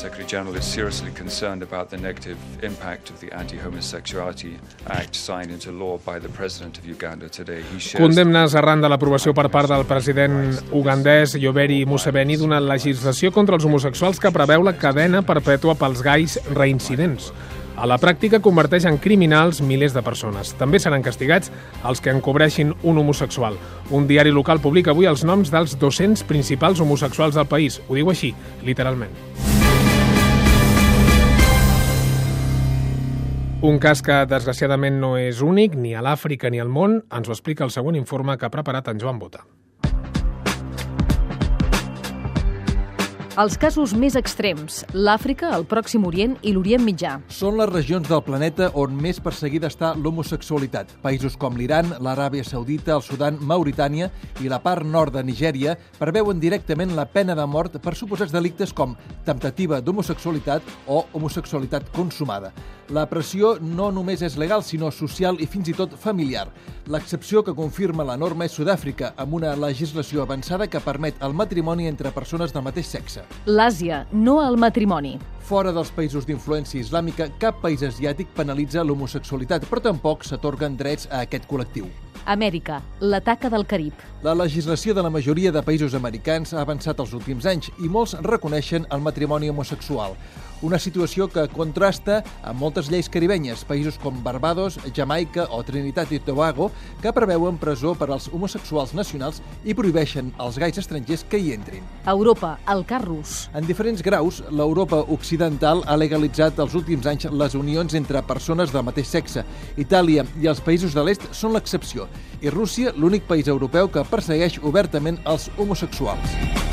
General is seriously concerned about the negative impact of the Anti-Homosexuality Act signed into law by the President of Uganda today. Condemnes arran de l'aprovació per part del president ugandès Yoweri Museveni d'una legislació contra els homosexuals que preveu la cadena perpètua pels gais reincidents. A la pràctica converteix en criminals milers de persones. També seran castigats els que encobreixin un homosexual. Un diari local publica avui els noms dels 200 principals homosexuals del país. Ho diu així, literalment. Un cas que, desgraciadament, no és únic ni a l'Àfrica ni al món, ens ho explica el següent informe que ha preparat en Joan Bota. Els casos més extrems, l'Àfrica, el Pròxim Orient i l'Orient Mitjà. Són les regions del planeta on més perseguida està l'homosexualitat. Països com l'Iran, l'Aràbia Saudita, el Sudan, Mauritània i la part nord de Nigèria preveuen directament la pena de mort per suposats delictes com temptativa d'homosexualitat o homosexualitat consumada. La pressió no només és legal, sinó social i fins i tot familiar. L'excepció que confirma la norma és Sud-àfrica, amb una legislació avançada que permet el matrimoni entre persones del mateix sexe. L'Àsia, no al matrimoni. Fora dels països d'influència islàmica, cap país asiàtic penalitza l'homosexualitat, però tampoc s'atorguen drets a aquest col·lectiu. Amèrica, la taca del Carib. La legislació de la majoria de països americans ha avançat els últims anys i molts reconeixen el matrimoni homosexual. Una situació que contrasta amb moltes lleis caribenyes, països com Barbados, Jamaica o Trinitat i Tobago, que preveuen presó per als homosexuals nacionals i prohibeixen als gais estrangers que hi entrin. Europa, el Carrus. En diferents graus, l'Europa occidental ha legalitzat els últims anys les unions entre persones del mateix sexe. Itàlia i els països de l'est són l'excepció, i Rússia l'únic país europeu que persegueix obertament els homosexuals.